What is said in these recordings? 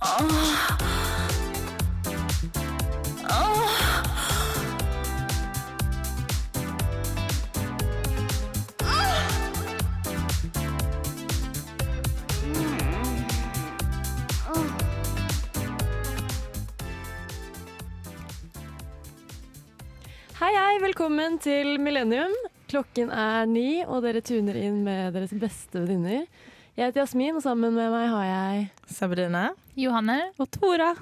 Hei, hei, velkommen til Millennium. Klokken er ni, og dere tuner inn med deres beste venninner. Jeg heter Jasmin, og sammen med meg har jeg Sabrina. Johanne. Og Tora.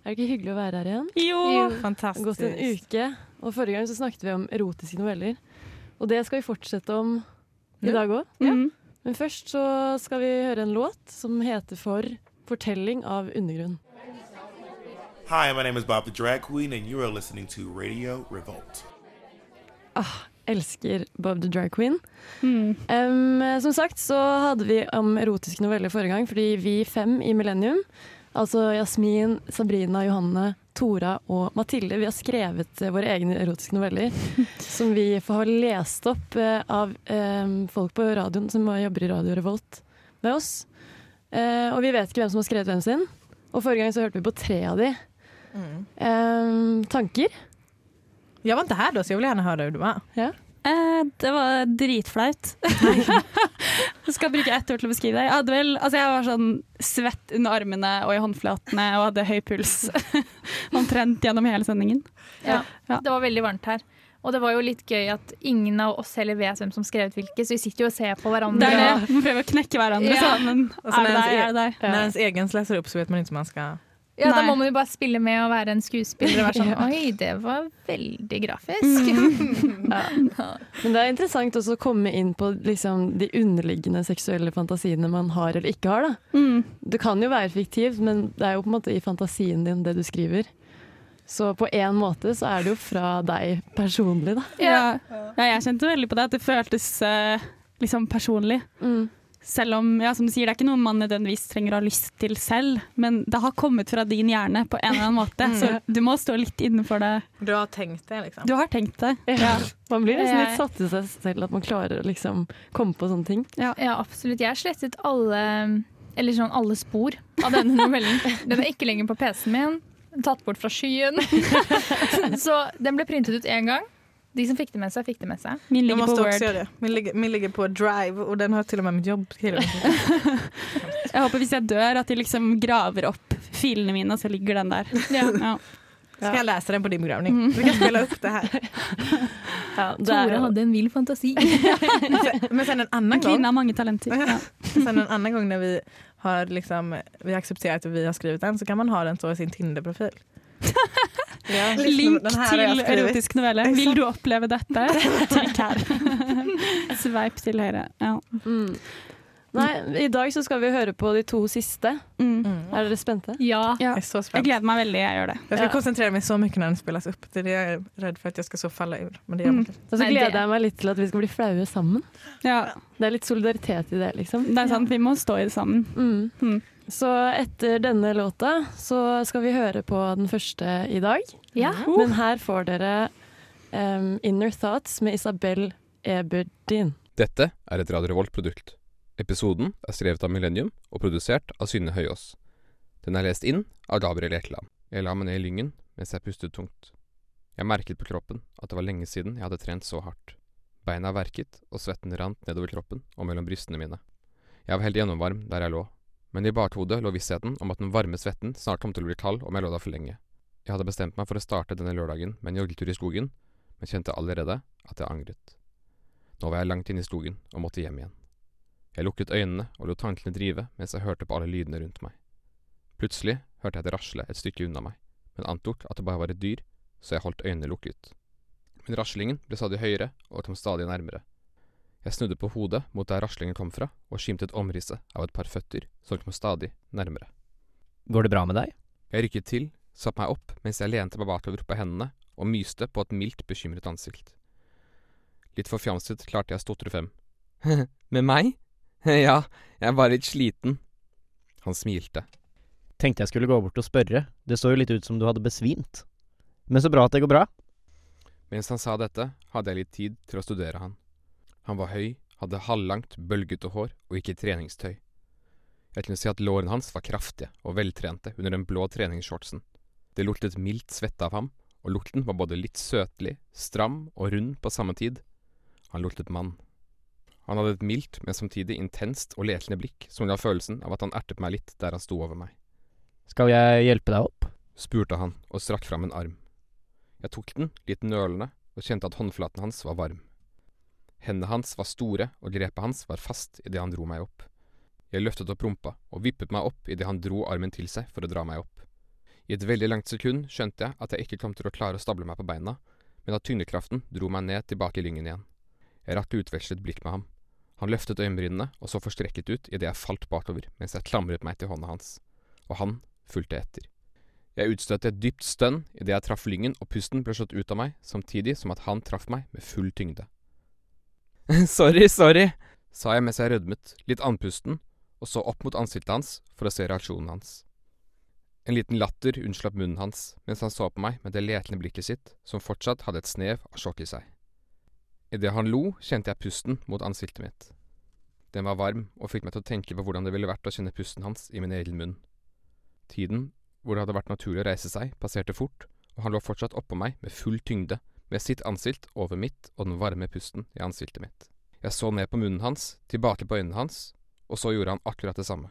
Er det ikke hyggelig å være her igjen? Jo. Det har Fantastisk. gått en uke, og forrige gang så snakket vi om erotiske noveller. Og det skal vi fortsette om i dag òg. Mm. Men først så skal vi høre en låt som heter For fortelling av undergrunn. Hi, my name is Bob the Drag Queen, and you are listening to Radio Revolt. Elsker Bob the Drag Queen. Mm. Um, som sagt så hadde vi om erotiske noveller forrige gang, fordi vi fem i Millennium, altså Jasmin, Sabrina, Johanne, Tora og Mathilde, vi har skrevet eh, våre egne erotiske noveller som vi får ha lest opp eh, av um, folk på radioen som jobber i Radio Revolt med oss. Uh, og vi vet ikke hvem som har skrevet hvem sin. Og forrige gang så hørte vi på tre av de. Mm. Um, tanker? Jag var inte här då så jag vill gärna höra hur det var. Eh, det var dritflaut. jeg skal bruke ett ord til å beskrive det. Jeg, hadde vel, altså jeg var sånn svett under armene og i håndflatene og hadde høy puls omtrent gjennom hele sendingen. Ja. Ja. Det var veldig varmt her. Og det var jo litt gøy at ingen av oss heller vet hvem som skrevet hvilke, så vi sitter jo og ser på hverandre. Det er det. Man prøver å knekke hverandre Ja. sammen. Altså, så Er det der? e- Er det deg? Ja. När ens egen leser opp, så vet man ikke om man ska... Ja, da må man jo bare spille med og være en skuespiller og være sånn Oi, det var veldig grafisk. Ja. Men det er interessant også å komme inn på liksom, de underliggende seksuelle fantasiene man har eller ikke har. Da. Mm. Det kan jo være fiktivt, men det er jo på en måte i fantasien din det du skriver. Så på én måte så er det jo fra deg personlig, da. Ja. ja, jeg kjente veldig på det, at det føltes eh, liksom personlig. Mm. Selv om, ja, som du sier, det er ikke noe man nødvendigvis trenger å ha lyst til selv, men det har kommet fra din hjerne på en eller annen måte, så du må stå litt innenfor det. Du har tenkt det liksom. Du har tenkt det. Ja. Man blir liksom litt satt i seg selv at man klarer å liksom komme på sånne ting. Ja, absolutt. Jeg har slettet alle eller sånn alle spor av denne novellen. Den er ikke lenger på PC-en min. Tatt bort fra skyen. Så den ble printet ut én gang. De som fikk det med seg, fikk det med seg. Min ligger på Word. Min ligger, min ligger på Drive og den har til og med mitt jobb. Jeg håper hvis jeg dør at de liksom graver opp filene mine, og så ligger den der. Ja. Ska jeg lese den på din begravning? Mm. Vi kan spela opp det her. Ja, det Tore er, hadde en vill fantasi. Men sen en annen gang gång, kvinne har mange talenter. Ja. sen en annen gang når vi har liksom, vi har accepterat vi har skrevet den så kan man ha den så i sin Tinder-profil. Ja. Link jag til erotisk novelle. Vil du oppleve dette? Trykk her. Sveip til høyre. Ja. Mm. Nei, i dag så skal vi høre på de to siste. Mm. Mm. Er dere spente? Ja. Ja. Jeg, är så Jeg gleder meg veldig, jeg gjør det. Jeg skal Ja. konsentrere meg så mye når den spilles opp. Det er jeg jag är rädd för att jag så falle ur. Men det gjør Mm. Og så Nei, gleder det- jeg meg litt til at vi skal bli flaue sammen. Ja, Det er litt solidaritet i det, liksom. det er sant. Vi må stå i det sammen. Mm. Så etter denne låta så skal vi høre på den første i dag. ja. Men her får dere um, Inner Thoughts med Isabel Eberdin. Dette er et Radio Revolt-produkt. Episoden er skrevet av Millennium og produsert av Synne Høyås. Den er lest inn av Gabriel Ekeland. Jeg la meg ned i lyngen mens jeg pustet tungt. Jeg merket på kroppen at det var lenge siden jeg hadde trent så hardt. Beina verket, og svetten rant nedover kroppen og mellom brystene mine. Jeg var helt gjennomvarm der jeg lå, men i bakhodet lå vissheten om at den varme svetten snart kom til å bli kald om jeg lå der for lenge. Jeg hadde bestemt meg for å starte denne lørdagen med en joggetur i skogen, men kjente allerede at jeg angret. Nå var jeg langt inne i skogen og måtte hjem igjen. Jeg lukket øynene og lot tankene drive mens jeg hørte på alle lydene rundt meg. Plutselig hørte jeg det rasle et stykke unna meg, men antok at det bare var et dyr, så jeg holdt øynene lukket. Men raslingen ble stadig høyere og kom stadig nærmere. Jeg snudde på hodet mot der raslingen kom fra, og skimtet omrisset av et par føtter som kom stadig nærmere. Går det bra med deg? Jeg rykket til, satte meg opp mens jeg lente meg bakover på hendene og myste på et mildt bekymret ansikt. Litt forfjamset klarte jeg å stotre frem. Med meg? Ja, jeg er bare litt sliten. Han smilte. Tenkte jeg skulle gå bort og spørre, det så jo litt ut som du hadde besvimt. Men så bra at det går bra. Mens han sa dette, hadde jeg litt tid til å studere han. Han var høy, hadde halvlangt, bølgete hår og gikk i treningstøy. Jeg kunne si at lårene hans var kraftige og veltrente under den blå treningsshortsen. Det luktet mildt svette av ham, og lukten var både litt søtlig, stram og rund på samme tid. Han luktet mann. Han hadde et mildt, men samtidig intenst og letende blikk som ga følelsen av at han ertet meg litt der han sto over meg. Skal jeg hjelpe deg opp? spurte han og strakk fram en arm. Jeg tok den, litt nølende, og kjente at håndflaten hans var varm. Hendene hans var store, og grepet hans var fast idet han dro meg opp. Jeg løftet opp rumpa og vippet meg opp idet han dro armen til seg for å dra meg opp. I et veldig langt sekund skjønte jeg at jeg ikke kom til å klare å stable meg på beina, men at tyngdekraften dro meg ned tilbake i lyngen igjen. Jeg rakk utvekslet blikk med ham. Han løftet øyenbrynene og så forstrekket ut idet jeg falt bakover mens jeg klamret meg til hånda hans, og han fulgte etter. Jeg utstøtte et dypt stønn idet jeg traff lyngen og pusten ble slått ut av meg, samtidig som at han traff meg med full tyngde. sorry, sorry, sa jeg mens jeg rødmet, litt andpusten, og så opp mot ansiktet hans for å se reaksjonen hans. En liten latter unnslapp munnen hans mens han så på meg med det letende blikket sitt, som fortsatt hadde et snev av sjokk i seg. Idet han lo, kjente jeg pusten mot ansiktet mitt. Den var varm og fikk meg til å tenke på hvordan det ville vært å kjenne pusten hans i min egen munn. Tiden hvor det hadde vært naturlig å reise seg, passerte fort, og han lå fortsatt oppå meg med full tyngde, med sitt ansikt over mitt og den varme pusten i ansiktet mitt. Jeg så ned på munnen hans, tilbake på øynene hans, og så gjorde han akkurat det samme.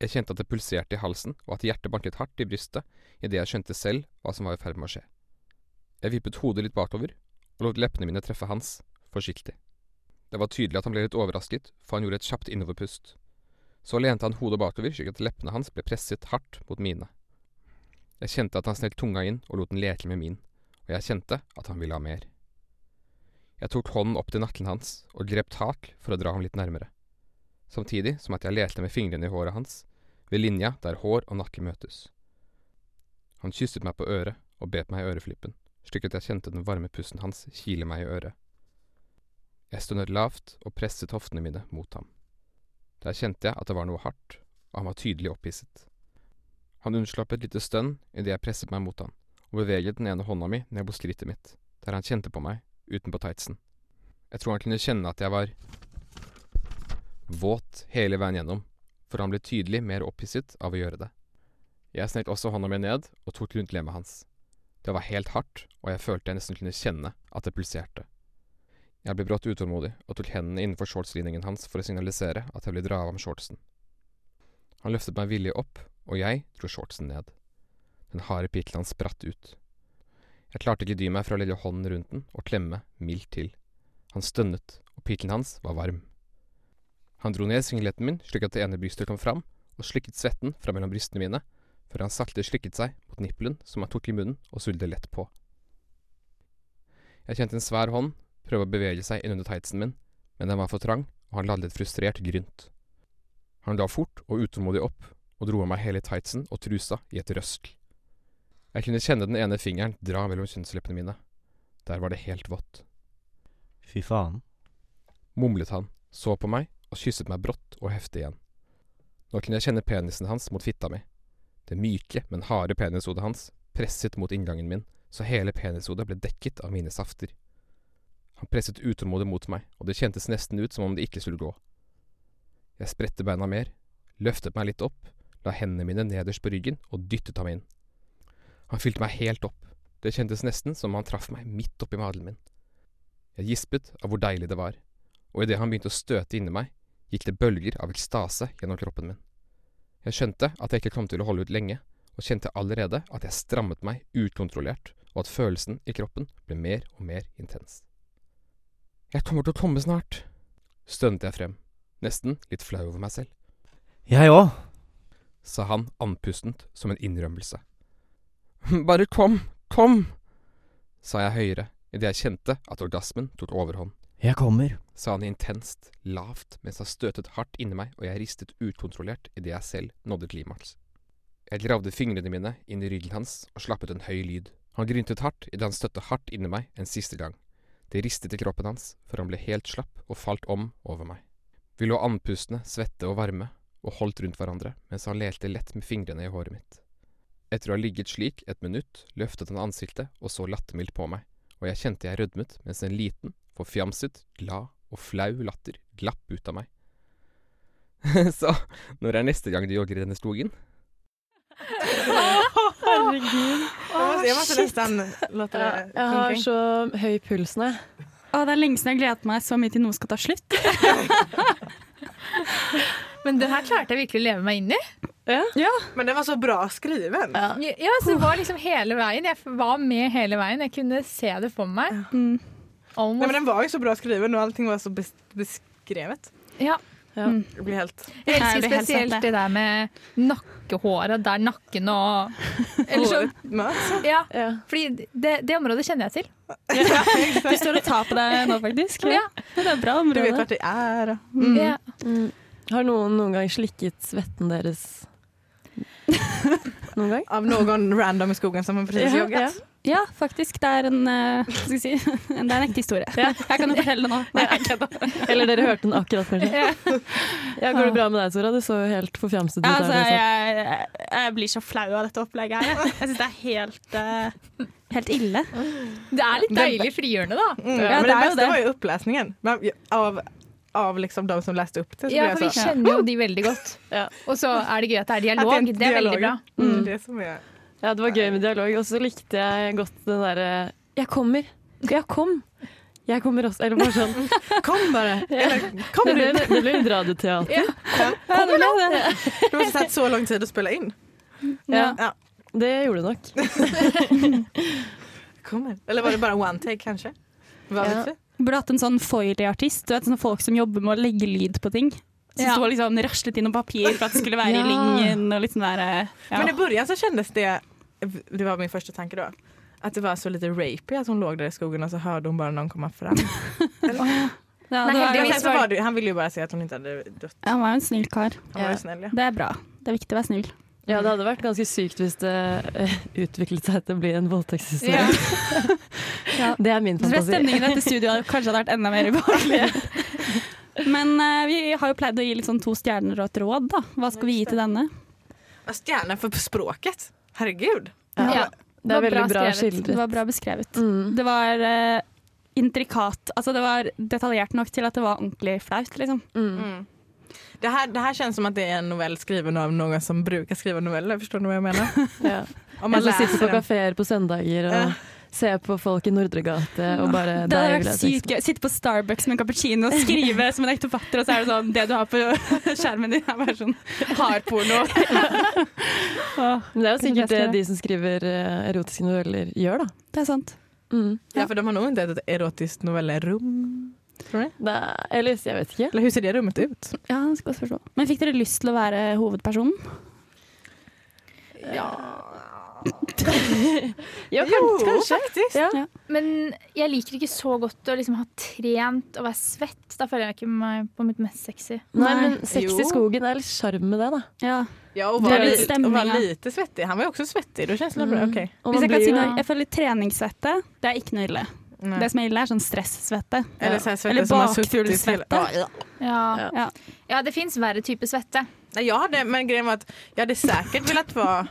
Jeg kjente at det pulserte i halsen, og at hjertet banket hardt i brystet idet jeg skjønte selv hva som var i ferd med å skje. Jeg vippet hodet litt bakover, og lot leppene mine treffe hans, forsiktig. Det var tydelig at han ble litt overrasket, for han gjorde et kjapt innoverpust. Så lente han hodet bakover slik at leppene hans ble presset hardt mot mine. Jeg kjente at han snelt tunga inn og lot den leke med min, og jeg kjente at han ville ha mer. Jeg tok hånden opp til nakken hans og grep tak for å dra ham litt nærmere, samtidig som at jeg lette med fingrene i håret hans, ved linja der hår og nakke møtes. Han kysset meg på øret og bet meg i øreflippen, slik at jeg kjente den varme pusten hans kile meg i øret. Jeg stønnet lavt og presset hoftene mine mot ham. Der kjente jeg at det var noe hardt, og han var tydelig opphisset. Han unnslapp et lite stønn idet jeg presset meg mot han, og beveget den ene hånda mi ned på skrittet mitt, der han kjente på meg, utenpå tightsen. Jeg tror han kunne kjenne at jeg var våt hele veien gjennom, for han ble tydelig mer opphisset av å gjøre det. Jeg snek også hånda mi ned og tok rundt lemmet hans. Det var helt hardt, og jeg følte jeg nesten kunne kjenne at det pulserte. Jeg ble brått utålmodig og tok hendene innenfor shortslinningen hans for å signalisere at jeg ville dra av ham shortsen. Han løftet meg villig opp, og jeg dro shortsen ned. Den harde pikkelen hans spratt ut. Jeg klarte ikke dy meg fra å legge hånden rundt den og klemme mildt til. Han stønnet, og pikkelen hans var varm. Han dro ned singleten min slik at det ene brystet kom fram, og slikket svetten fra mellom brystene mine, før han sakte slikket seg mot nippelen som han tok i munnen og sulte lett på. Jeg kjente en svær hånd prøve å bevege seg innunder tightsen min, men den var for trang, og han ladde et frustrert grynt. Han la fort og utålmodig opp og dro av meg hele tightsen og trusa i et røsk. Jeg kunne kjenne den ene fingeren dra mellom kjønnsleppene mine. Der var det helt vått. Fy faen. Mumlet han, så på meg og kysset meg brått og heftig igjen. Nå kunne jeg kjenne penisen hans mot fitta mi. Det myke, men harde penishodet hans presset mot inngangen min, så hele penishodet ble dekket av mine safter. Han presset utålmodig mot meg, og det kjentes nesten ut som om det ikke skulle gå. Jeg spredte beina mer, løftet meg litt opp, la hendene mine nederst på ryggen og dyttet ham inn. Han fylte meg helt opp, det kjentes nesten som om han traff meg midt oppi madelen min. Jeg gispet av hvor deilig det var, og idet han begynte å støte inni meg, gikk det bølger av ekstase gjennom kroppen min. Jeg skjønte at jeg ikke kom til å holde ut lenge, og kjente allerede at jeg strammet meg ukontrollert, og at følelsen i kroppen ble mer og mer intens. Jeg kommer til å komme snart, stønnet jeg frem, nesten litt flau over meg selv, Jeg òg. sa han andpustent som en innrømmelse. Bare kom, kom, sa jeg høyere idet jeg kjente at orgasmen tok overhånd, Jeg kommer. sa han intenst, lavt, mens han støtet hardt inni meg og jeg ristet ukontrollert idet jeg selv nådde klimaks. Jeg gravde fingrene mine inn i ryggen hans og slappet en høy lyd. Han gryntet hardt idet han støtte hardt inni meg en siste gang. Det ristet i kroppen hans før han ble helt slapp og falt om over meg. Vi lå andpustne, svette og varme, og holdt rundt hverandre mens han lelte lett med fingrene i håret mitt. Etter å ha ligget slik et minutt, løftet han ansiktet og så lattermildt på meg, og jeg kjente jeg rødmet mens en liten, forfjamset, glad og flau latter glapp ut av meg. Så når er neste gang du jogger i denne skogen? Herregud. Oh, låta Jeg har så høy puls nå. jeg. Å, det er lenge siden jeg gledet meg så mye til noe skal ta slutt. Men det her klarte jeg virkelig å leve meg inn i. Men den var så bra skriven. Ja. Ja, så det var liksom hele veien. Jeg var med hele veien. Jeg kunne se det for meg. Mm. Nei, men den var jo så bra skriven og allting var så bes beskrevet. Ja. Mm. Det blir helt... Jeg elsker spesielt det der med nakkehåret der nakken og Eller sånn. Ja, Ja. fordi det, det området kjenner jeg til. Du står og tar på deg nå, faktisk. Ja. Det er bra område. Du vet hvor det er. Mm. Ja. Mm. Har noen noen gang slikket svetten deres? Noen gang? Av noen random i skogen som har precis Ja, joggat. Ja, faktisk. Det er en, eh, skal si, det er en ekte historie. Jeg kan jo fortelle det nå. Nei. Eller dere hørte den akkurat, kanskje? Ja, Går det bra med deg, Sora? Du så jo helt forfjamset ut. Ja, altså, jeg, jeg, jeg blir så flau av dette opplegget her. Jeg, jeg syns det er helt, uh, helt ille. Det er litt deilig frigjørende, da. Mm. Ja, men det det beste det. var jo opplesningen. Men, av, av liksom de som leste opp det. Så Ja, for vi så, kjenner jo de veldig godt. Ja. Og så er det gøy at det er dialog. dialog. er, Det er veldig bra. Mm. Det som er Ja, det var gøy med dialog. Og så likte jeg godt den derre Jeg kommer. Ja, kom. Jeg kommer også. Eller bare sånn. Kom bare. Eller, kom Det du! det ble litt radioteater. Ja. Ja, det ble det. Det måste tagit så lang tid å spille inn. Ja. Ja. Det gjorde det nok. Kommer. Eller var det bare one take kanskje? Hva Ja. vet du? Burde hatt en sånn Foiley-artist. Du vet folk som jobber med å legge lyd på ting. Som Ja. står liksom raslet inn noe papir for at det skulle være Ja. i lingen. Og litt sånn der, eh, ja. Men i begynnelsen så kjennes det, det var min første tanke da. At det var så lite rapey at hun lå der i skogen og så hørte hun bare noen komme fram. ja, Nei, det var, Men heldigvis var- var det, han ville jo bare si at hun ikke hadde dødd. Ja, han var jo en snill kar. Han var Ja. Snill, ja. Det er bra. Det er viktig å være snill. Ja, det hadde vært ganske sykt hvis det eh, utviklet seg til å bli en voldtektshistorie. Ja. Det er min fantasi. stemningen i dette studioet kanskje hadde vært enda mer ubehagelig. Men uh, vi har jo pleid å gi litt sånn to stjerner og et råd, da. Hva skal vi gi til denne? Stjerner for språket. Herregud. Ja. Ja. Det Det var bra bra Det var bra beskrevet. Mm. Det var uh, intrikat. Altså det var detaljert nok til at det var ordentlig flaut, liksom. Mm. Det, här, det här känns som att det är en novell skriven av någon som brukar skriva noveller. Förstår ni vad jag menar? Ja. Om man Eller sitter på kaféer på søndager og Ja. ser på folk i Nordregate og bare Det hadde vært sykt gøy. Sitte på Starbucks med en cappuccino og skrive som en ekte forfatter, og så er det sånn Det du har på skjermen din, er bare sånn hardporno. Men det er jo sikkert det de som skriver eh, erotiske noveller, gjør, da. det er sant. Mm. Ja, för de har nog inte ett erotiskt novellerum. Tror du Det er, eller jeg vet ikke. Eller hur ser det rummet ut? Ja, det skal forstå. Men fikk dere lyst til å være hovedpersonen? Ja, Jo, kanskje. faktiskt. Ja. Men jeg liker ikke så godt å liksom ha trent og være svett. Da føler jeg ikke meg på mitt mest sexy. Nei, Nei. men sex i Jo. skogen er litt sjarm med det, da. Ja. Ja, og stämning, och var lite svettig. Han var jo også svettig. Mm. Okay. Og Hvis jeg kan si jo noe, jeg føler treningssvette, det er ikke noe ille. Nej. Det som er ille, er sånn stressvette. Eller ja. Eller som har suttit bakfull hela- svette. Ja, ja. Ja, Ja. Det fins verre type svette. Ja, hade, men greia var at jeg hadde säkert villet være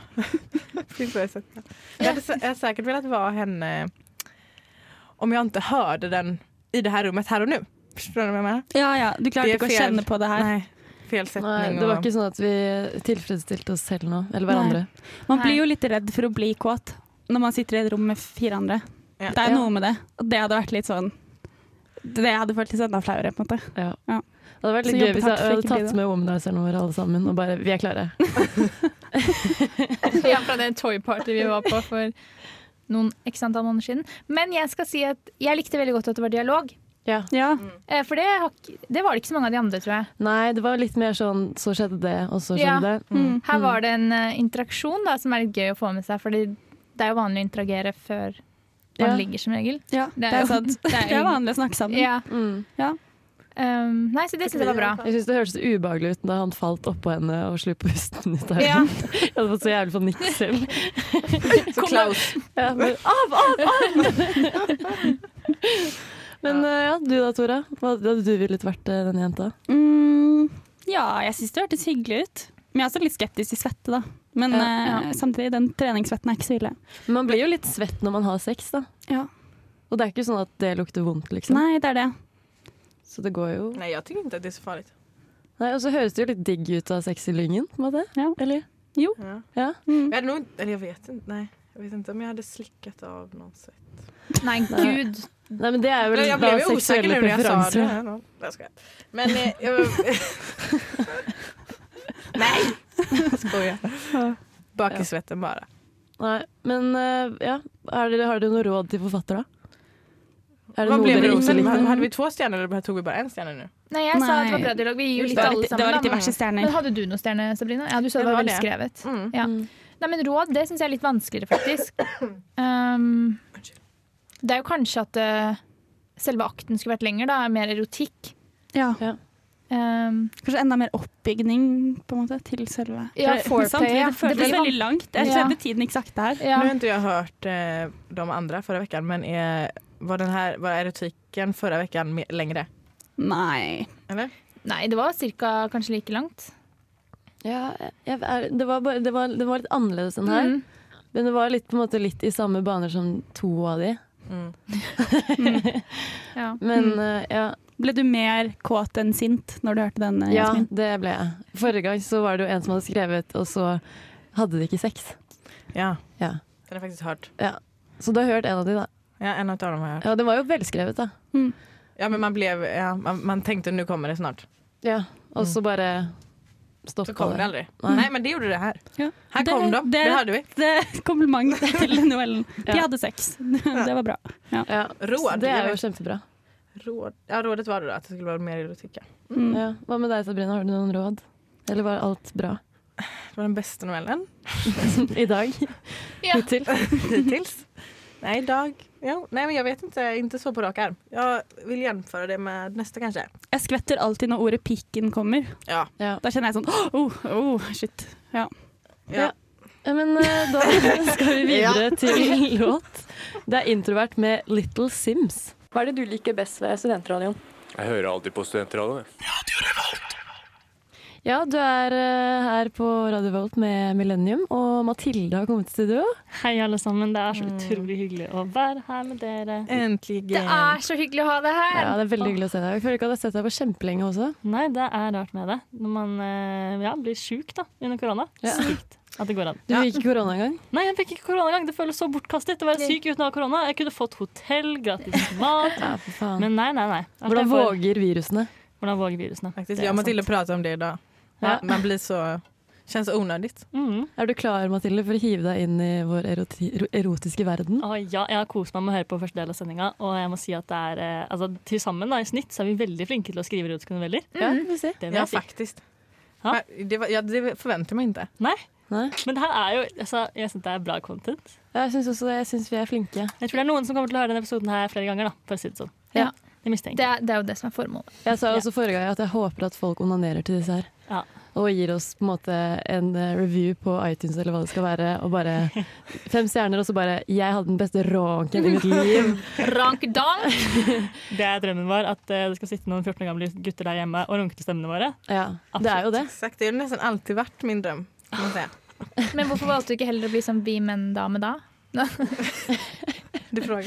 Jeg det sikkert villet være henne om jeg ikke hørte den i det her rummet her og nå. Forstår du hva jeg mener? Ja ja, du klarte Det ikke å kjenne på det her. Nei. Nei, det var ikke sånn at vi tilfredsstilte oss selv nå, eller hverandre. Man blir jo litt redd for å bli kåt når man sitter i et rom med fire andre. Ja. Det er Ja. noe med det. Og det hadde vært litt sånn Det hadde føltes enda flauere, på en måte. Ja. Ja. Det hadde vært litt gøy hvis jeg hadde tatt med womanizerne våre alle sammen og bare Vi er klare. Ja, fra det Toy Party vi var på for noen x antall måneder siden. Men jeg skal si at jeg likte veldig godt at det var dialog. Ja. Ja. Eh, For det, det var det ikke så mange av de andre, tror jeg. Nei, det var litt mer sånn så skjedde det, og så Ja. skjedde det. Mm. Her var det en eh, interaksjon da, som er litt gøy å få med seg. Fordi det er jo vanlig å interagere før man Ja. ligger, som regel. ja, det er sant. det Det er vanlig å snakke sammen. Ja. Mm. Um, nei, så det syns jeg var bra. Jeg synes det hørtes ubehagelig ut da han falt oppå henne og slo pusten ut av Ja. Jeg hadde fått så jævlig panikk selv. Så Klaus. Ja, men, av, av, av! Men eh, ja, du da, Tora? Hva hadde du villet vært eh, denne jenta? Mm, ja, jeg syns det hørtes hyggelig ut. Men jeg er også litt skeptisk til svette, da. Men Ja, eh, samtidig, den treningssvetten er ikke så ille. Men man blir jo litt svett når man har sex, da. Ja. Og det er ikke sånn at det lukter vondt, liksom. Nei, det er det. Så det går jo Nei, jeg tenker ikke at det er så farlig. Nei, Og så høres det jo litt digg ut av Sex i Lyngen, på en måte. Ja. Eller? Ja. Ja. Mm. Hade nog, eller jeg vet ikke. Nei. Jeg vet ikke om jeg hadde slikket av noen svett. Nei, Nei. gud. Nei, men det er vel Jag da blev ju osäker seksuelle nu när jag sa det. Nei, jag. Men jeg, jeg Nej! Jag skojar. Bak i svetten bara. Nei, men eh, ja. Er dere, har dere noe råd til forfatter, da? Er det Hva noe blev rosen? Hadde vi to stjerner, eller tog vi bare en stjerne nu? Nei, jeg sa at det var bra dialog. Vi gir jo litt alle sammen. det var litt diverse stjerner. Men hadde du noe stjerne, Sabrina? Ja, du sa Det var var veldig det. skrevet. Mm. Ja. Mm. Nei, men råd, det syns jeg er litt vanskeligere, faktisk. Um, det er jo kanskje at uh, selve akten skulle vært lenger, da. Mer erotikk. Ja. Um, Kanskje enda mer oppbygning på en måte, til selve Ja, foreplay, samtidig, ja. Det føltes Det blir veldig langt. Jeg Ja. kjente tiden ikke sakte her. ja. Nå har inte jag hört eh, de andre forrige uke, men er, var, den här, var erotikken forrige uke lengre? Nei. Eller? Nei, det var cirka kanskje like langt. Ja, jeg, det, var bare, det, var, det var litt annerledes enn her. Mm. Men det var litt, på en måte, litt i samme baner som to av de. Mm. Ja. Men Mm. eh, ja, Ble du mer kåt enn sint når du hørte den, ja, Jasmin? det ble jeg. Forrige gang så var det jo en som hadde skrevet, og så hadde de ikke sex. Ja, Ja. den er faktisk hardt. Ja. Så du har hørt en av de, da. Ja, en av dem har jeg hørt. Ja, det var jo velskrevet, da. Ja, men man, ble, ja, man, man tenkte 'nå kommer det snart. Ja, Og så bare Så kom det aldri. Nei. Nej. Nej. men det gjorde det her. Ja. kom Det- kom de, det, det- hadde vi. Det er kompliment til novellen. De Ja. hadde sex. Det var bra. Ja, Roar, Det er jo kjempebra. Råd. Ja, rådet var att det skulle være mer erotikk. Mm. Ja. Hva med deg, Sabrina? Har du noen råd? Eller var alt bra Det var den beste novellen i dag? Hittil? Hittils? Nei, i dag jo. Nei, men jeg vet inte, Ikke så på rak arm. Jeg vil gjennomføre det med neste, kanskje. Jeg skvetter alltid når ordet pikken kommer. Ja. Ja. Da kjenner jeg sånn oh, oh, shit. Ja. ja. Ja, Men eh, da skal vi videre til låt. Det er introvert med Little Sims. Hva er det du liker best ved studentradioen? Jeg hører alltid på studentradioen. Ja, du er eh, her på Radio Volt med Millennium, og Mathilde har kommet til studio. Hei, alle sammen. Det er så Mm. utrolig hyggelig å være her med dere. Äntligen. Det er så hyggelig å ha deg her! Ja, Det er veldig hyggelig å se deg. Jeg føler ikke at jeg har sett deg på kjempelenge også. Nei, det er rart med det. Når man eh, ja, blir sjuk da, under korona. Ja. Sykt at det går an. Du fikk ikke korona engang. Nei, jeg fikk ikke korona engang. Det føles så bortkastet å være syk uten å ha korona. Jeg kunne fått hotell, gratis mat. Ja, for faen. Men nei, nei, nei. Alt Hvordan jeg får- våger virusene? Hvordan våger virusene? Faktiskt, Det jag och Matilda pratade om det idag. Ja. Man blir så... Känns onödigt. Mm. Er du klar, Mathilde, for å hive deg inn i vår eroti ero- erotiske verden? Å, ja, jeg har kost meg med å høre på første del av sendinga, og jeg må si at det er eh, altså, til sammen da, i snitt så er vi veldig flinke til å skrive erotiske noveller. Ja, vi får se. Det vil Ja, jeg si. faktiskt. Ja. Det, var, ja, det förväntar jag mig inte. Nei, Nei. men det her er jo altså, Jeg syns det er bra content. Ja, Jeg syns også det. Jeg syns vi er flinke. Jeg tror det er noen som kommer til å høre denne episoden her flere ganger. da, for å si det sånn. Ja. Det Det er, det er jo det som er formålet. Jeg sa Ja. også forrige gang at jeg håper at folk onanerer til disse her. Ja. Og gir oss på en måte en eh, review på iTunes eller hva det skal være. Og bare fem stjerner, og så bare 'Jeg hadde den beste ronken i mitt liv'. Rank-dank! Det er drømmen vår, at eh, det skal sitte noen 14 år gamle gutter der hjemme og runke til stemmene våre. Ja, Det er jo det. Exakt, det har nesten alltid vært min dröm. Men hvorfor valgte du ikke heller å bli sånn vi menn-dame da? Du frågar.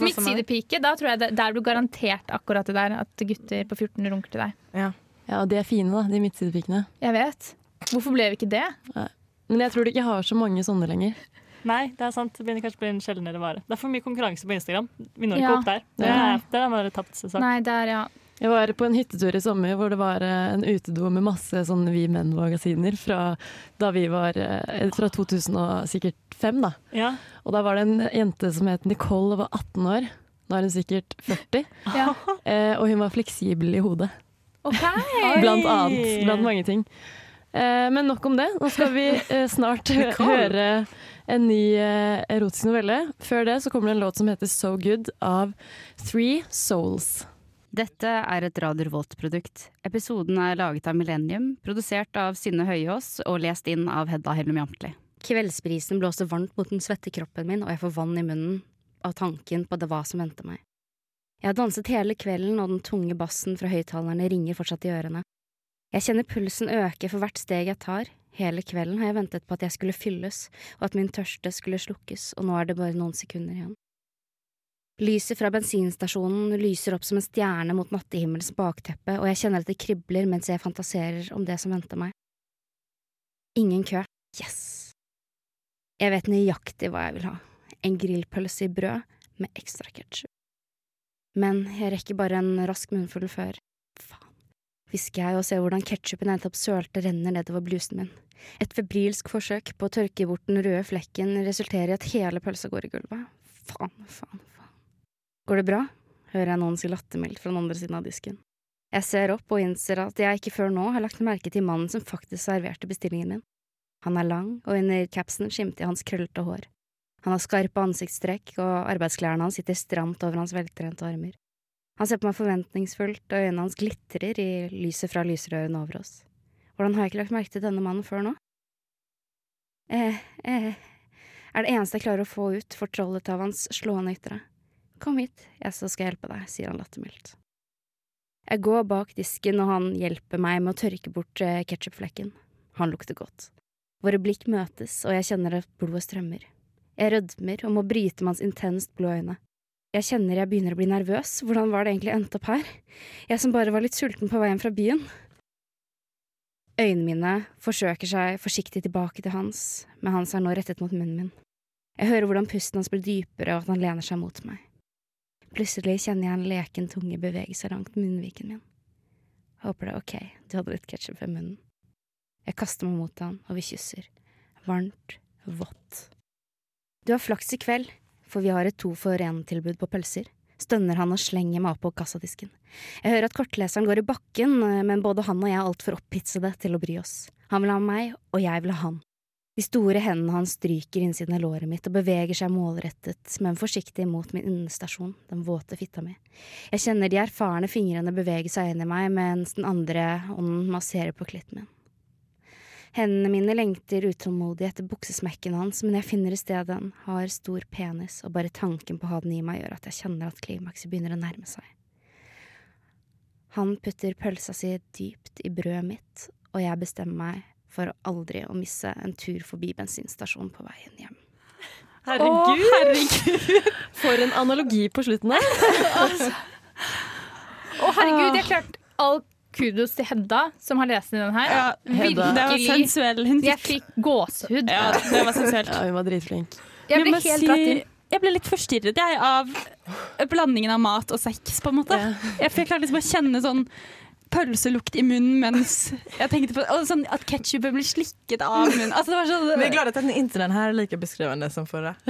Midtsidepike, da tror jeg det, der er du garantert akkurat det der. At gutter på 14 runker til deg. Ja. Ja, og de er fine, da, de midtsidepikene. Jeg vet. Hvorfor ble vi ikke det? Men jeg tror de ikke har så mange sånne lenger. Nei, det er sant. Det begynner kanskje å bli en sjeldnere vare. Det er for mye konkurranse på Instagram. Vi når Ja. ikke opp der. Det er, det er bare tapt sak. Nei, der, ja. Jeg var på en hyttetur i sommer hvor det var eh, en utedo med masse sånne Vi Menn-magasiner fra da vi var eh, Fra 2005, da. Ja. Og da var det en jente som het Nicole og var 18 år. Nå er hun sikkert 40. Ja. Eh, og hun var fleksibel i hodet. Okay. Blant annet. Blant mange ting. Eh, men nok om det. Nå skal vi eh, snart høre en ny erotisk novelle. Før det så kommer det en låt som heter So Good av Three Souls. Dette er et Radio Revolt-produkt. Episoden er laget av Millennium, produsert av Synne Høyås og lest inn av Hedda Hellum Jamtli. Kveldsbrisen blåser varmt mot den svette kroppen min, og jeg får vann i munnen av tanken på det hva som venter meg. Jeg har danset hele kvelden, og den tunge bassen fra høyttalerne ringer fortsatt i ørene. Jeg kjenner pulsen øke for hvert steg jeg tar. Hele kvelden har jeg ventet på at jeg skulle fylles, og at min tørste skulle slukkes, og nå er det bare noen sekunder igjen. Lyset fra bensinstasjonen lyser opp som en stjerne mot nattehimmelens bakteppe, og jeg kjenner at det kribler mens jeg fantaserer om det som venter meg. Ingen kø. Yes! Jeg vet nøyaktig hva jeg vil ha. En grillpølse i brød med ekstra ketsjup. Men jeg rekker bare en rask munnfull før. Faen. Hvisker jeg og ser hvordan ketsjupen jeg nettopp sølte, renner nedover blusen min. Et febrilsk forsøk på å tørke bort den røde flekken resulterer i at hele pølsa går i gulvet. Faen, faen. Går det bra? hører jeg noen si lattermildt fra den andre siden av disken. Jeg ser opp og innser at jeg ikke før nå har lagt merke til mannen som faktisk serverte bestillingen min. Han er lang, og under capsen skimter jeg hans krøllete hår. Han har skarpe ansiktstrekk, og arbeidsklærne hans sitter stramt over hans veltrente armer. Han ser på meg forventningsfullt, og øynene hans glitrer i lyset fra lysrørene over oss. Hvordan har jeg ikke lagt merke til denne mannen før nå? Eh, eh, er det eneste jeg klarer å få ut fortrollet av hans slående ytre. Kom hit, jeg så skal hjelpe deg, sier han lattermildt. Jeg går bak disken, og han hjelper meg med å tørke bort eh, ketsjupflekken. Han lukter godt. Våre blikk møtes, og jeg kjenner at blodet strømmer. Jeg rødmer og må bryte med hans intenst blå øyne. Jeg kjenner jeg begynner å bli nervøs, hvordan var det egentlig endt opp her, jeg som bare var litt sulten på vei hjem fra byen? Øynene mine forsøker seg forsiktig tilbake til hans, men hans er nå rettet mot munnen min. Jeg hører hvordan pusten hans blir dypere, og at han lener seg mot meg. Plutselig kjenner jeg en leken tunge bevege seg langt munnviken min. Håper det er ok, du hadde litt ketsjup ved munnen. Jeg kaster meg mot han, og vi kysser. Varmt, vått. Du har flaks i kveld, for vi har et to for én-tilbud på pølser, stønner han og slenger meg opp på kassadisken. Jeg hører at kortleseren går i bakken, men både han og jeg er altfor opphitsede til å bry oss. Han vil ha meg, og jeg vil ha han. De store hendene hans stryker innsiden av låret mitt og beveger seg målrettet, men forsiktig mot min understasjon, den våte fitta mi. Jeg kjenner de erfarne fingrene bevege seg inn i meg, mens den andre ånden masserer på klitten min. Hendene mine lengter utålmodig etter buksesmekken hans, men jeg finner i stedet en hard, stor penis, og bare tanken på å ha den i meg gjør at jeg kjenner at klimakset begynner å nærme seg. Han putter pølsa si dypt i brødet mitt, og jeg bestemmer meg for å aldri å misse en tur forbi bensinstasjonen på veien hjem. Herregud! Å, herregud. For en analogi på slutten der. Å, herregud, jeg klarte all kudos til Hedda, som har lest den her. Ja, Hedda. Det var sensuell. Hun Jeg fikk gåsehud. Ja, det var sensuelt. Ja, hun var dritflink. Jeg ble helt si- inn. Jeg ble litt forstyrret jeg, av blandingen av mat og sex, på en måte. Jeg, jeg klarte liksom å kjenne sånn pølselukt i munnen mens jeg tenkte på og sånn At ketsjupen blir slikket av munnen. Altså, det var sånn, Vi er glade at internen den er like lika beskrivende som förra.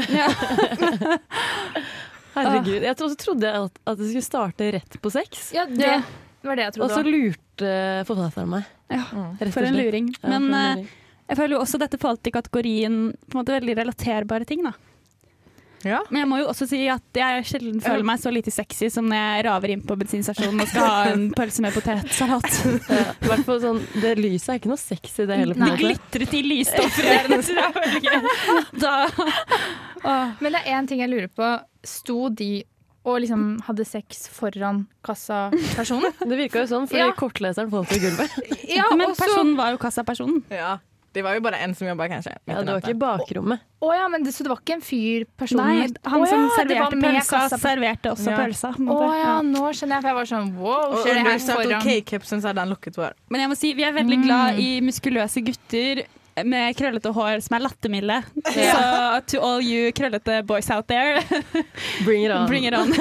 Herregud. Jeg trodde, trodde jeg at, at det skulle starte rett på sex. Ja, det var det jeg trodde. Og så også. lurte forfatteren meg. Ja, Rett for en luring. Ja, Men for en eh, luring. jeg føler jo også dette falt i kategorien på en måte veldig relaterbare ting. da. Ja. Men jeg må jo også si at jeg sjelden føler meg så lite sexy som når jeg raver inn på bensinstasjonen og skal ha en pølse med potetsalat. Ja, sånn, det lyset er ikke noe sexy, det heller. på Det glitret i lysstoffrørene. Da Åh. Men det er én ting jeg lurer på. Sto de og liksom hadde sex foran kassapersonen? Det virka jo sånn, fordi Ja. kortleseren falt i gulvet. Ja, Men personen var jo kassapersonen. Ja, det var jo bare en som jobba, kanskje. Ja, det var ikke i bakrommet. Å ja, men det, så det var ikke en fyr personlig? Nei, han oh, som ja, det serverte pølsa, serverte også Ja. pølsa. Å oh, ja, nå skjønner jeg, for jeg var sånn wow, Och skjer det her foran? K-kepsen så hadde han lukket vår. Men jeg må si, vi er veldig glad i muskuløse gutter med krøllete hår som er lattermilde. Så to all you krøllete boys out there, Bring it on. bring it on.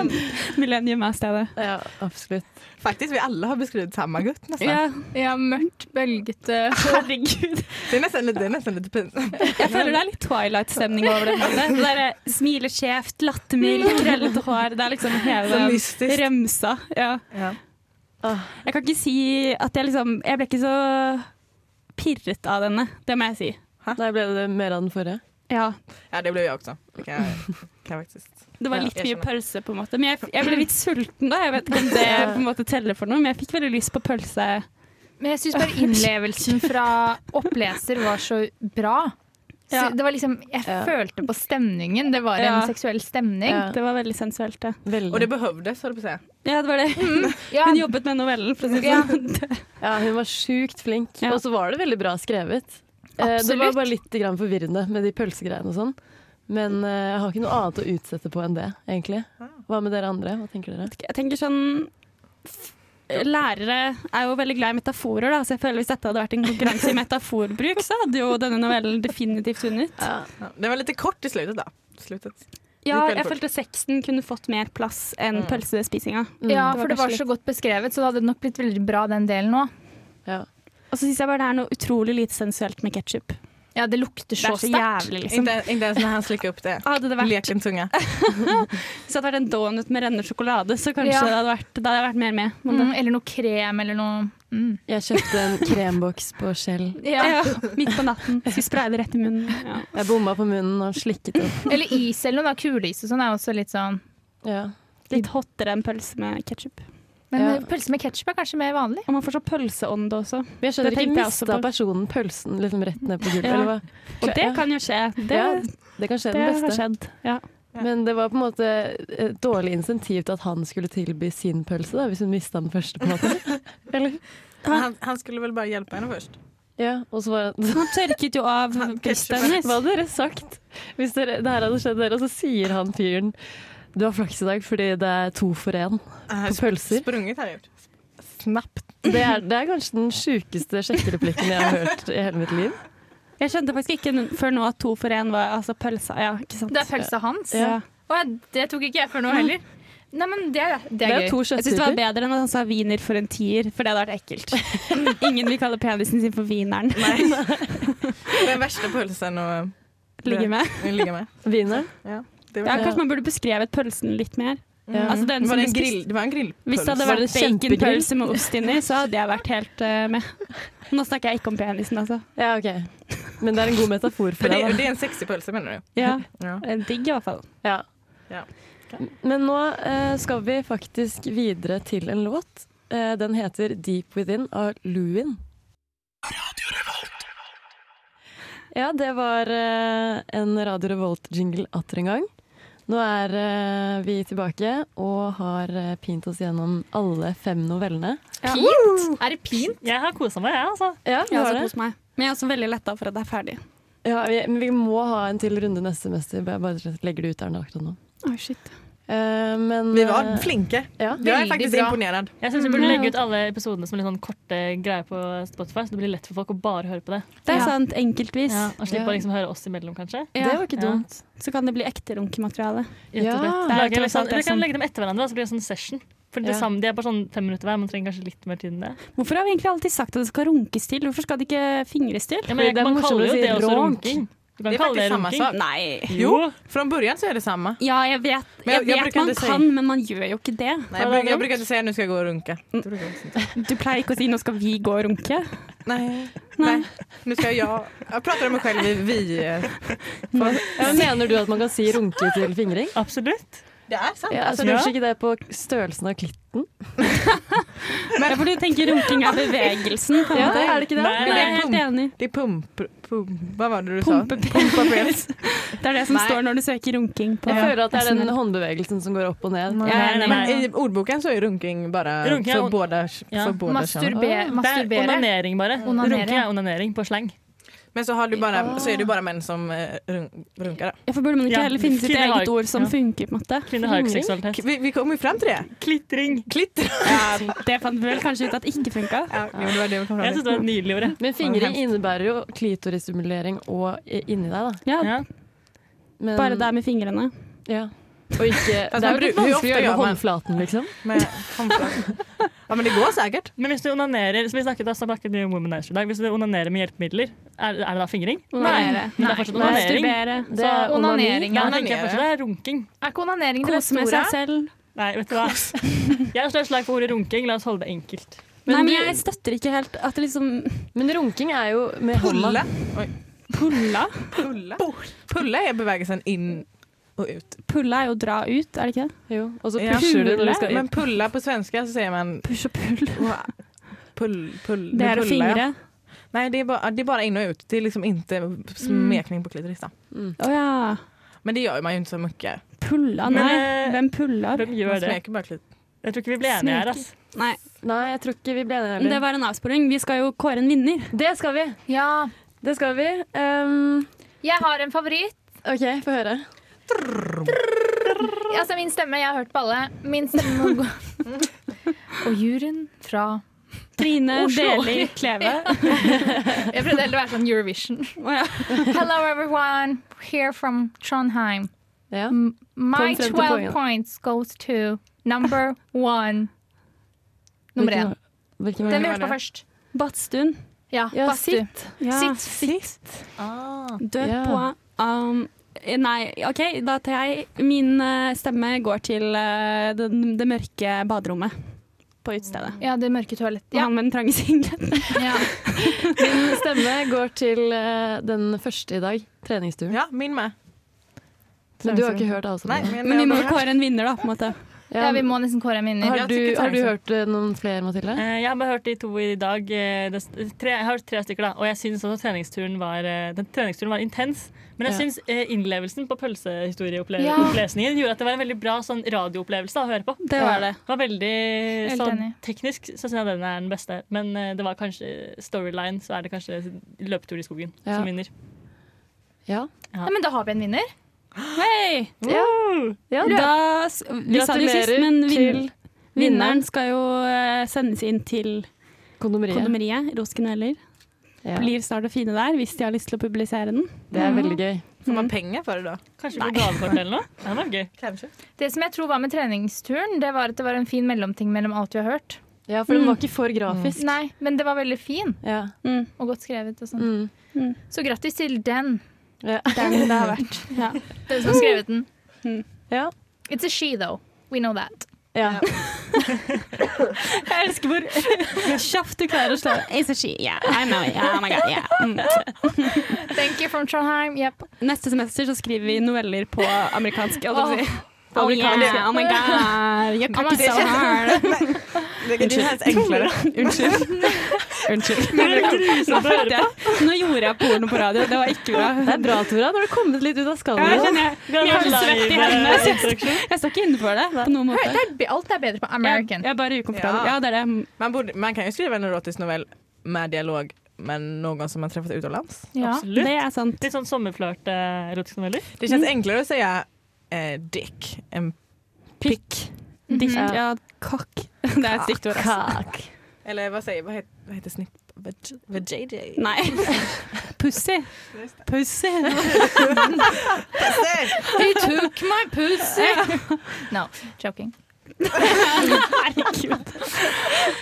Millennium er stedet. Ja, absolutt. Faktisk, vi alle har beskrevet samme gutt nesten. Ja, Ja, mørkt, bølgete herregud. Det er nesten, det er nesten litt pinsamt. Jeg føler det er litt Twilight-stemning over det. bildet. Det der, smiler skjevt, lattermild, krøllete hår. Det er liksom hele remsa. Ja. Ja. Jeg kan ikke si at jeg liksom Jeg ble ikke så pirret av denne, det må jeg si. nei, ble det mer av den forrige? Ja, Ja, det ble vi også Det kan jag, kan jag faktiskt. Det var litt ja, mye pølse, på en måte. Men jeg, jeg ble litt sulten da. Jeg vet ikke om det på en måte teller for noe, men jeg fikk veldig lyst på pølse. Men jeg syns bare innlevelsen fra oppleser var så bra. Ja. det var liksom, Jeg Ja. følte på stemningen. Det var en seksuell stemning. Ja. Det var veldig sensuelt, det. Veldig. Og det behøvdes, holdt jag på å si. Ja, det var det. Ja, Hun jobbet med novellen, for å si det Ja. sånn. Ja, hun var sjukt flink. Ja. Og så var det veldig bra skrevet. Absolutt. Det var bare litt forvirrende med de pølsegreiene og sånn. Men eh, jeg har ikke noe annet å utsette på enn det, egentlig. Hva med dere andre? Hva tenker dere? Jeg tenker sånn Lærere er jo veldig glad i metaforer, da, så jeg føler hvis dette hadde vært en konkurranse i metaforbruk, så hadde jo denne novellen definitivt vunnet. Ja, det var litt kort i slutet, da. Sluttet. Ja, jeg følte sexen kunne fått mer plass enn Mm. pølsespisinga. Ja, Det for det var så godt beskrevet, så det hadde nok blitt veldig bra den delen òg. Og så syns jeg bare det er noe utrolig lite sensuelt med ketsjup. Ja, det lukter Det så er så sterkt. jævlig, liksom. Inte, inte ens när han slikker opp det. Hadde det vært, Leken tunga. hvis det hadde vært en donut med rennende sjokolade, så kanskje Ja. det hadde vært, da hadde vært mer med. Mm, eller noe krem eller noe mm. Jeg kjøpte en kremboks på Shell. ja. ja, midt på natten. Skulle spraye det rett i munnen. Ja. Jeg bomma på munnen og slikket opp. Eller is eller noe. da. Kuleis og sånn er også litt sånn Ja. Litt hottere enn pølse med ketsjup. Men Ja. eh, pølse med ketsjup er kanskje mer vanlig. Og man får så pølseånde også. Vi jeg skjønner ikke, mista personen pølsen liksom rett ned på gulvet? Ja. Eller hva? Og det kan jo skje. Det, ja, det kan skje det den har beste. skjedd. Ja. Men det var på en måte et dårlig insentiv til at han skulle tilby sin pølse, da, hvis hun mista den første. på en måte. Eller? Han, han skulle vel bare hjelpe henne først? Ja, og så var det Han tørket jo av brystet hennes. Hva hadde dere sagt hvis dere, det her hadde skjedd dere, og så sier han fyren du har flaks i dag fordi det er to for én på pølser. Sprunget har jeg gjort. Snabbt. Det er, det er kanskje den sjukeste sjekkereplikken jeg har hørt i hele mitt liv. Jeg skjønte faktisk ikke før nå at to for én var altså pølsa. Ja, ikke sant? Det er pølsa hans. Ja. Å, det tok ikke jeg før nå heller. Nei, men det er, det Det er gøy. Jeg synes det var bedre enn at han sa wiener for en tier, for det hadde vært ekkelt. Ingen vil kalle penisen sin for wieneren. Den verste pulsen å Ligge med. ligga med. Wiener. Ja, det Ja, kanskje man burde beskrevet pølsen litt mer. Ja. Altså den det, var en grill, det var en grillpølse. Hvis det hadde vært baconpølse med ost inni, så hadde jeg vært helt uh, med. Nå snakker jeg ikke om penisen, altså. Ja, ok. Men det er en god metafor För for det, det. det er en sexy pølse, mener du? Ja, Ja. eh, Digg i hvert fall. Ja. Ja. Okay. Men nå uh, skal vi faktisk videre til en låt. Uh, den heter 'Deep Within' av Luin. Ja, det var en Radio Revolt-jingle atter en gang. Nå er uh, vi tilbake og har uh, pint oss gjennom alle fem novellene. Pint? Er det pint? Jeg har kosa meg, jeg, altså. Ja, Jeg har også meg. Men jeg er også veldig letta for at det er ferdig. Ja, vi, men vi må ha en til runde neste semester. Bare, bare legger det ut der nå akkurat nå. Oi, shit. Eh, men Vi var eh, flinke. ja. Jag er faktisk bra. imponerende. Jeg syns vi burde legge ut alle episodene som litt sånn korte greier på Spotify, så det blir lett for folk å bare høre på det. Det er Ja. sant, enkeltvis. Ja, og slippe Ja. å liksom høre oss imellom, kanskje. Det var ikke Ja. dumt. Så kan det bli ekte runkemateriale. Ja. og. Det er Lage tross litt sånn, vi kan legge dem etter hverandre, så blir det en sånn session. For det Ja. samme, De er bare sånn fem minutter hver, man trenger kanskje litt mer tid enn det. Hvorfor har vi egentlig alltid sagt at det skal runkes til? Hvorfor skal det ikke fingres til? Ja, men det man kaller jo si det også runking. Du kan Det är kalle det runking. sak. Nei. Jo, fra början så er det samme. Ja, jeg vet, Men jeg- jeg jeg vet bruker man ikke si- kan, men man gjør jo ikke det. Nei, jeg, bruker, jeg bruker ikke si säga nu ska jag gå og inte. Du pleier ikke å si 'nå skal vi gå og runke'. Nei. Nei. Nå skal jeg Jeg prater om meg selv i vi. mener du at man kan si runke til fingring? Absolutt. Det er sant. Ja, altså, Kanskje ikke det på størrelsen av klitten? Ja, for du tenker runking er bevegelsen. på en Ja, er det ikke det? Nei, nei. jeg er helt enig. det pumper pum, Hva var det du Pumpe, sa? pumpapels. Det er det som Nei. står når du søker runking på Jeg føler at det er den håndbevegelsen som går opp og ned. Nei, nei, men. I ordboken så er runking bare Runking för on- Ja. för båda. Masturbe er masturbere. onanering, bare. Onanering. Runking er onanering på slang. Men så, har du bara, så er det bare menn som runker, da. Ja, for burde man ikke Ja, heller finne sitt kvinner har- eget ord som ja. funker, på en måte? Kvinner har ikke seksualitet. Vi, vi kommer jo frem til det. Klitring. Klitring. Ja, det fant vi vel kanskje ut at ikke funka. Ja, det var det vi kom Jeg fram syns det var et nydelig ord. jeg. Men fingring innebærer jo klitorisstimulering og inni deg, da. Ja, Ja. Men, bare der med fingrene. Ja. Og ikke Altså, Det er jo hur- litt vanskelig å gjøre med håndflaten, liksom. Med håndflaten. ja, men det går sikkert. Men hvis du onanerer som vi snakket, da snakket vi om Womanizer i dag. Hvis du onanerer med hjelpemidler, er, er det da fingring? Nei. Men det er fortsatt onanering. Det er onanering, Da ja. tenker jeg fortsatt det er runking. Er ikke onanering det seg selv. Nei, vet du hva. Jeg slår slag for ordet runking. La oss holde det enkelt. Men Nei, men jeg støtter ikke helt at det liksom Men runking er jo med hånda. Pulla. Pulle? Pulla? Pulla. Pulla seg bevägelsen och ut. Pulla er jo dra ut, er det ikke det? Jo, og så Ja. pusher du når du skal Men inn. pulla på svenska så sier man Push og pull. pull, pull, Det er å pulla, ja. fingre. Nej, det är, bara, det är bara in och ut. Det är liksom inte smekning på klitoris. då. Mm. Oh, ja. Men det gör man ju inte så mycket. Pulla? Men, Nei, eh, hvem puller? Hvem Man gjør det? smeker bara klit. Jeg tror ikke vi ble enige her. ass. Nei, Nei, jeg tror ikke vi ble enige det heller. var en avsporing. Vi skal jo kåre en vinner. Det skal vi. Ja. Det skal vi. Um, Jeg har en favoritt. OK, få høre. Altså, min stemme, jeg har hørt på alle. Min stemme må gå Og juryen fra Trine Deli Kleve. Jeg prøvde heller å være sånn Eurovision. Hello everyone, here from Trondheim. Ja. My Kom 12 points goes to number one. Nummer én. Den vi hørte på først. Badstuen. Ja, Ja, sitt. Ja, Sitt. sitt. Død yeah. på um, Nei, OK, da tar jeg Min eh, stemme går til det, det mørke baderommet på utestedet. Ja, det mørke toalettet. Ja. Han med den trange singleten. Ja. Min stemme går til eh, den første i dag, treningsturen. Ja, min med. Men du har ikke hørt alle Nei, sammen? men, Men vi må kåre en vinner, da. på en måte ja, vi må nesten kåre en vinner. Har du, har du hørt eh, noen flere, Mathilde? Eh, Jeg har bare hørt de to i dag. eh, det Tre, jeg har hørt tre stykker, da. Og jeg syns også treningsturen var, den treningsturen var intens. Men jeg Ja. syns innlevelsen på Ja. pølsehistorieopplesningen gjorde at det var en veldig bra sånn radioopplevelse å høre på. Det var det. Det var veldig sånn. Teknisk så syns jeg den er den beste. Men det var kanskje storyline, så er det kanskje løpetur i skogen Ja. som vinner. Ja. Ja, men da har vi en vinner. Hei! ja. Da, vi sa det jo sist, men vin til vinneren skal jo eh, sendes inn til kondomeriet. Kondomeriet. Roskneller. Ja. Blir snart å fine der, hvis de har lyst til å publisere den. Det er veldig gøy. Får man penger for det da? Kanskje på gavekort eller noe? Det var gøy. Kanskje. Det som jeg tror var med treningsturen, det var at det var en fin mellomting mellom alt vi har hørt. Ja, for den var ikke for grafisk. Nei, men det var veldig fin Ja. Mm. og godt skrevet og sånn. Mm. Så grattis til den. Ja. Den det har vært. Ja. Den som har skrevet den. Ja. It's a she, though. We know that. ja. Jeg elsker hvor kjapt du klarer å slå It's a she, yeah, I know it, yeah, oh my god, yeah. Mm. Thank you from Trondheim. Yep. Neste semester så skriver vi noveller på amerikansk. holdt jeg på å si. På Oh yeah, oh my god, you're so hard. Det, enklere. Unnskyld. Unnskyld. Men. Nå gjorde jeg porno på radio, det var ikke bra. Det er bra, Tora. Nå har du kommet litt ut av Ja, jeg skallen. kjenner jeg, har svett i hendene. eh, Jeg, står ikke inne for det på noen måte. det er, alt er bedre på American. Jeg, jeg bare ukomfortabel. Ja. Ja, det er det. Man, burde, man kan jo skrive en erotisk novell med dialog med noen som man träffat utenlands. Ja. Absolutt. Det er sant. Litt sånn sommerflørt-erotiske noveller. Det kjennes enklere å si eh, dick än Pikk. Dick. Ja. Ja, kakk. Det er et stygt ord. Altså. Kak. Eller sier jeg? Hva heter, vad heter snipp? VJJ? Nei. Pussy. Pussy. He took my pussy! No, joking. Herregud.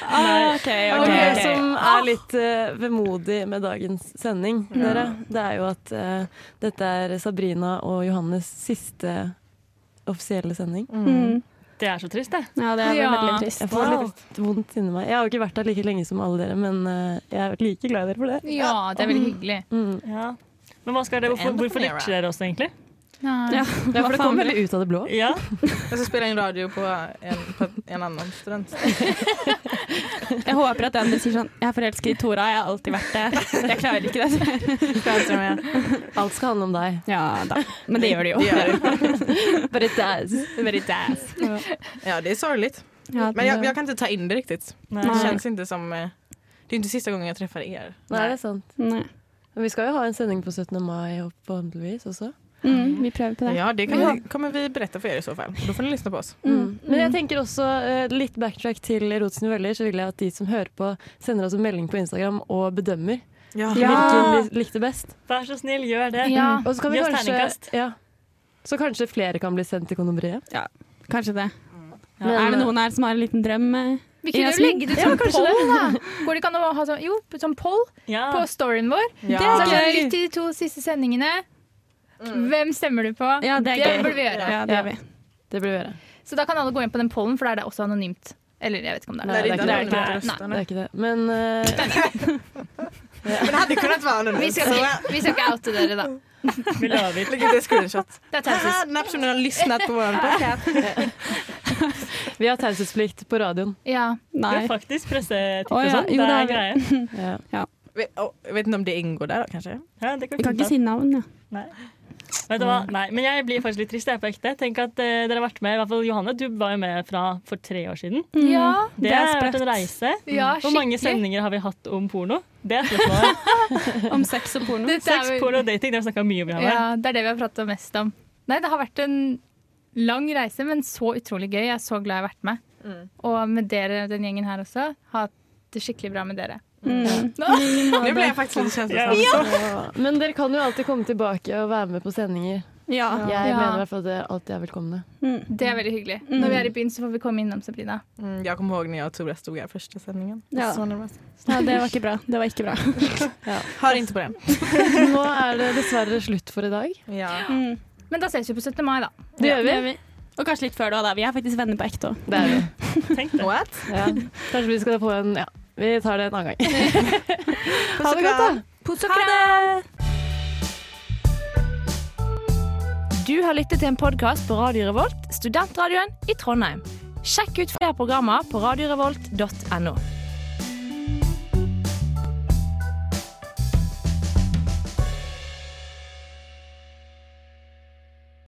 Ah, OK, okay, okay. det som er litt uh, vemodig med dagens sending, dere, det er jo at uh, dette er Sabrina og Johannes siste offisielle sending. Mm. Det er så trist, det. Ja, det er Ja. veldig trist. Jeg får litt vondt inni meg. Jeg har jo ikke vært der like lenge som alle dere, men eh, jeg er like glad i dere for det. Ja, det er veldig hyggelig. Mm. Ja. Men hva skal dere, hvorfor, hvorfor ditcher dere oss egentlig? Ja. For det kom veldig ut av det blå. Ja, Og så spiller jeg inn radio på en, på en annen student. Jeg håper at den sier sånn Jeg er forelsket i Tora, jeg har alltid vært det. Jeg klarer ikke det. Alt skal handle om deg. Ja da. Men det gjør det jo. Det gör det. But it does. Ja, det är sorgligt. Ja, Men jag, jag kan inte ta in det riktigt. Nei. Det känns inte som... eh, Det är inte sista gången jag träffar er. Nei, det er sant. Nei. Men vi skal jo ha en sending på 17. mai forhåpentligvis også. Mm, vi prøver på det. Ja, det kan vi, kommer vi berätta för er i så fall. Då får ni lyssna på oss. Mm. Men jeg tenker også uh, litt backtrack til erotiske noveller, så vil jeg at de som hører på, sender oss en melding på Instagram og bedømmer Ja. hvilken de likte best. vær så snill, gjør det. Ja. Og så kan vi Gi kanskje terningkast. ja. Så kanskje flere kan bli sendt til kondomeriet. Kanskje det. Men, er det noen her som har en liten drøm? eh? Vi kunne jo legge det ut Ja, som kanskje poll, da. Går det ikke an å ha sånn, jo, sånn poll Ja. på storyen vår? Ja. Det er gøy. Lytt til de to siste sendingene. Hvem stemmer du på? Ja, det gøy. burde vi gjøre. Ja, det vi. Det bør vi gjøre. Så da kan alle gå inn på den pollen, for da er det også anonymt. Eller jeg vet ikke om det er det er ikke det. Det er. Det ikke det. Men eh, Men hadde kunnet være anonymt. Vi skal, Så ikke, vi skal ikke oute dere, da. Vi lover. lägg ut en screenshot. Det er taushetsplikt. Vi har taushetsplikt på radioen. Ja. Vi Nei. har faktisk pressetitt og sånn. Det det er greie. Ja. Vet- du vet inte om det inngår der, kanskje? kanske. Ja, det kan Vi kan ikke si navn, ja. Nei. Vet du hva? Nei, men jeg blir faktisk litt trist, jeg er på ekte. Tenk at eh, dere har vært med, i hvert fall Johanne, du var jo med fra for tre år siden. Ja, Det, Det er har vært en reise. Ja, Hvor mange skikkelig. sendinger har vi hatt om porno? Det er spørsmålet. Om sex og porno. Dette er Sex, vel- porno og dating, det har vi snakka mye om. Johanne. Ja, det er det vi har pratet mest om. Nei, det har vært en lang reise, men så utrolig gøy. Jeg er så glad jeg har vært med. Og med dere, den gjengen her også, har hatt det skikkelig bra med dere. Mm. Nå ble jeg faktisk litt kjenselsam. Ja. Men dere kan jo alltid komme tilbake og være med på sendinger. Ja. Jeg Ja. mener i hvert fall at dere alltid er velkomne. Det er veldig hyggelig. Når vi er i byen, så får vi komme innom Sabrina. Mm, jeg kommer ihåg når jeg og Tore stod her første sendingen. Ja. Så nervös. ja, det var ikke bra. Det var ikke bra. Hör inte på den. Nå er det dessverre slutt for i dag. Ja. Mm. Men da ses vi på 17. mai, da. Det gjør vi. Det gjør vi. Og kanskje litt før da, da. Vi er faktisk venner på ekte òg. Det er vi. Tenk det. What? Ja. Kanskje vi skal få en Ja, vi tar det en annen gang. Ha det godt, da. Puss og kram! Du har lyttet til en podkast på Radio Revolt, studentradioen i Trondheim. Sjekk ut flere programmer på radiorevolt.no.